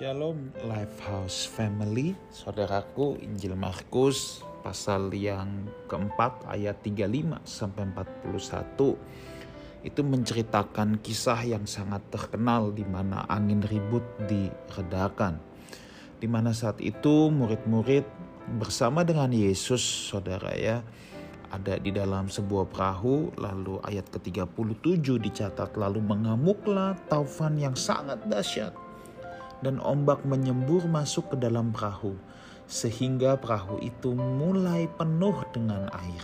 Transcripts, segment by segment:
Shalom Lifehouse Family, saudaraku Injil Markus pasal yang keempat ayat 35 sampai 41 itu menceritakan kisah yang sangat terkenal di mana angin ribut diredakan. Di mana saat itu murid-murid bersama dengan Yesus, saudara ya, ada di dalam sebuah perahu. Lalu ayat ke-37 dicatat lalu mengamuklah taufan yang sangat dahsyat dan ombak menyembur masuk ke dalam perahu sehingga perahu itu mulai penuh dengan air.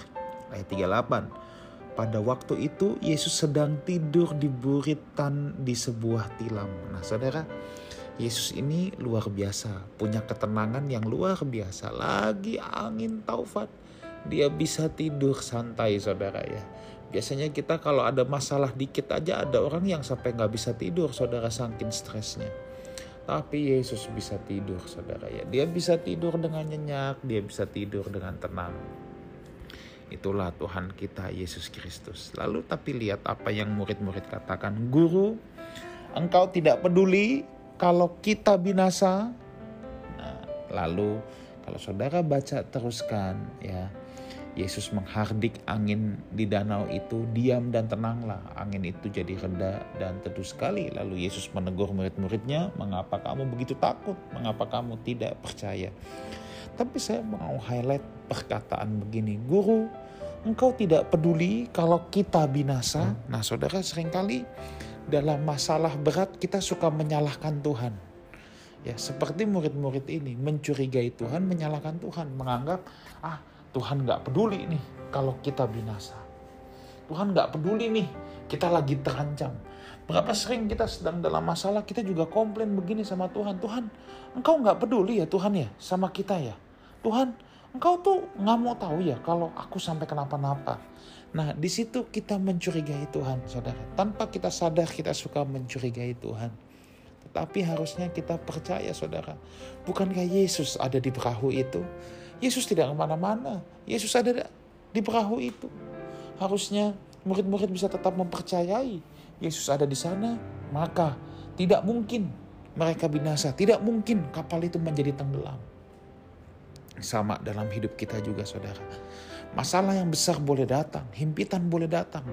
Ayat 38. Pada waktu itu Yesus sedang tidur di buritan di sebuah tilam. Nah, Saudara, Yesus ini luar biasa, punya ketenangan yang luar biasa. Lagi angin taufan, dia bisa tidur santai, Saudara ya. Biasanya kita kalau ada masalah dikit aja ada orang yang sampai nggak bisa tidur, Saudara saking stresnya. Tapi Yesus bisa tidur, saudara ya. Dia bisa tidur dengan nyenyak, dia bisa tidur dengan tenang. Itulah Tuhan kita Yesus Kristus. Lalu tapi lihat apa yang murid-murid katakan. Guru, engkau tidak peduli kalau kita binasa. Nah, lalu kalau saudara baca teruskan ya. Yesus menghardik angin di danau itu, diam dan tenanglah. Angin itu jadi reda dan teduh sekali. Lalu Yesus menegur murid-muridnya, mengapa kamu begitu takut? Mengapa kamu tidak percaya? Tapi saya mau highlight perkataan begini, Guru, engkau tidak peduli kalau kita binasa? Nah saudara sering kali dalam masalah berat kita suka menyalahkan Tuhan. Ya, seperti murid-murid ini mencurigai Tuhan, menyalahkan Tuhan, menganggap ah Tuhan nggak peduli nih kalau kita binasa. Tuhan nggak peduli nih kita lagi terancam. Berapa sering kita sedang dalam masalah kita juga komplain begini sama Tuhan. Tuhan, engkau nggak peduli ya Tuhan ya sama kita ya. Tuhan, engkau tuh nggak mau tahu ya kalau aku sampai kenapa-napa. Nah di situ kita mencurigai Tuhan saudara. Tanpa kita sadar kita suka mencurigai Tuhan. Tetapi harusnya kita percaya saudara. Bukankah Yesus ada di perahu itu? Yesus tidak ke mana-mana. Yesus ada di perahu itu. Harusnya murid-murid bisa tetap mempercayai Yesus ada di sana, maka tidak mungkin mereka binasa. Tidak mungkin kapal itu menjadi tenggelam. Sama dalam hidup kita juga saudara. Masalah yang besar boleh datang, himpitan boleh datang.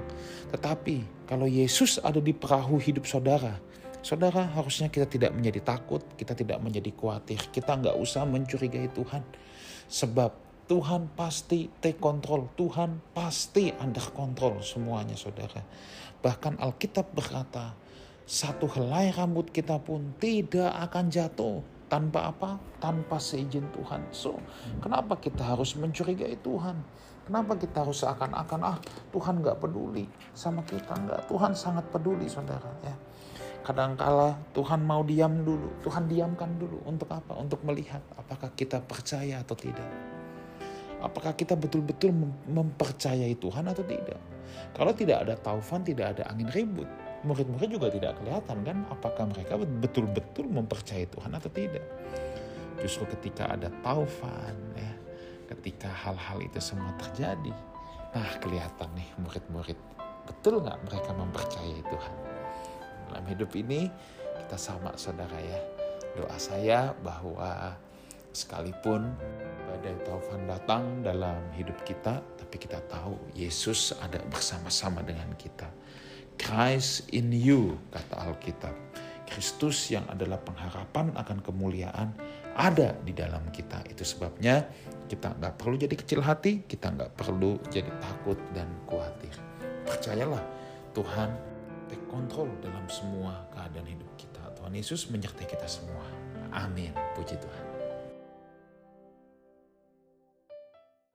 Tetapi kalau Yesus ada di perahu hidup saudara, saudara harusnya kita tidak menjadi takut, kita tidak menjadi khawatir, kita nggak usah mencurigai Tuhan. Sebab Tuhan pasti take control, Tuhan pasti under control semuanya saudara. Bahkan Alkitab berkata, satu helai rambut kita pun tidak akan jatuh tanpa apa? Tanpa seizin Tuhan. So, kenapa kita harus mencurigai Tuhan? Kenapa kita harus seakan-akan ah Tuhan nggak peduli sama kita? Nggak, Tuhan sangat peduli saudara ya. Kadangkala Tuhan mau diam dulu, Tuhan diamkan dulu. Untuk apa? Untuk melihat apakah kita percaya atau tidak. Apakah kita betul-betul mempercayai Tuhan atau tidak. Kalau tidak ada taufan, tidak ada angin ribut. Murid-murid juga tidak kelihatan kan apakah mereka betul-betul mempercayai Tuhan atau tidak. Justru ketika ada taufan, ya, ketika hal-hal itu semua terjadi, nah kelihatan nih murid-murid betul nggak mereka mempercayai Tuhan dalam hidup ini kita sama saudara ya. Doa saya bahwa sekalipun badai taufan datang dalam hidup kita, tapi kita tahu Yesus ada bersama-sama dengan kita. Christ in you, kata Alkitab. Kristus yang adalah pengharapan akan kemuliaan ada di dalam kita. Itu sebabnya kita nggak perlu jadi kecil hati, kita nggak perlu jadi takut dan khawatir. Percayalah Tuhan take kontrol dalam semua keadaan hidup kita. Tuhan Yesus menyertai kita semua. Amin. Puji Tuhan.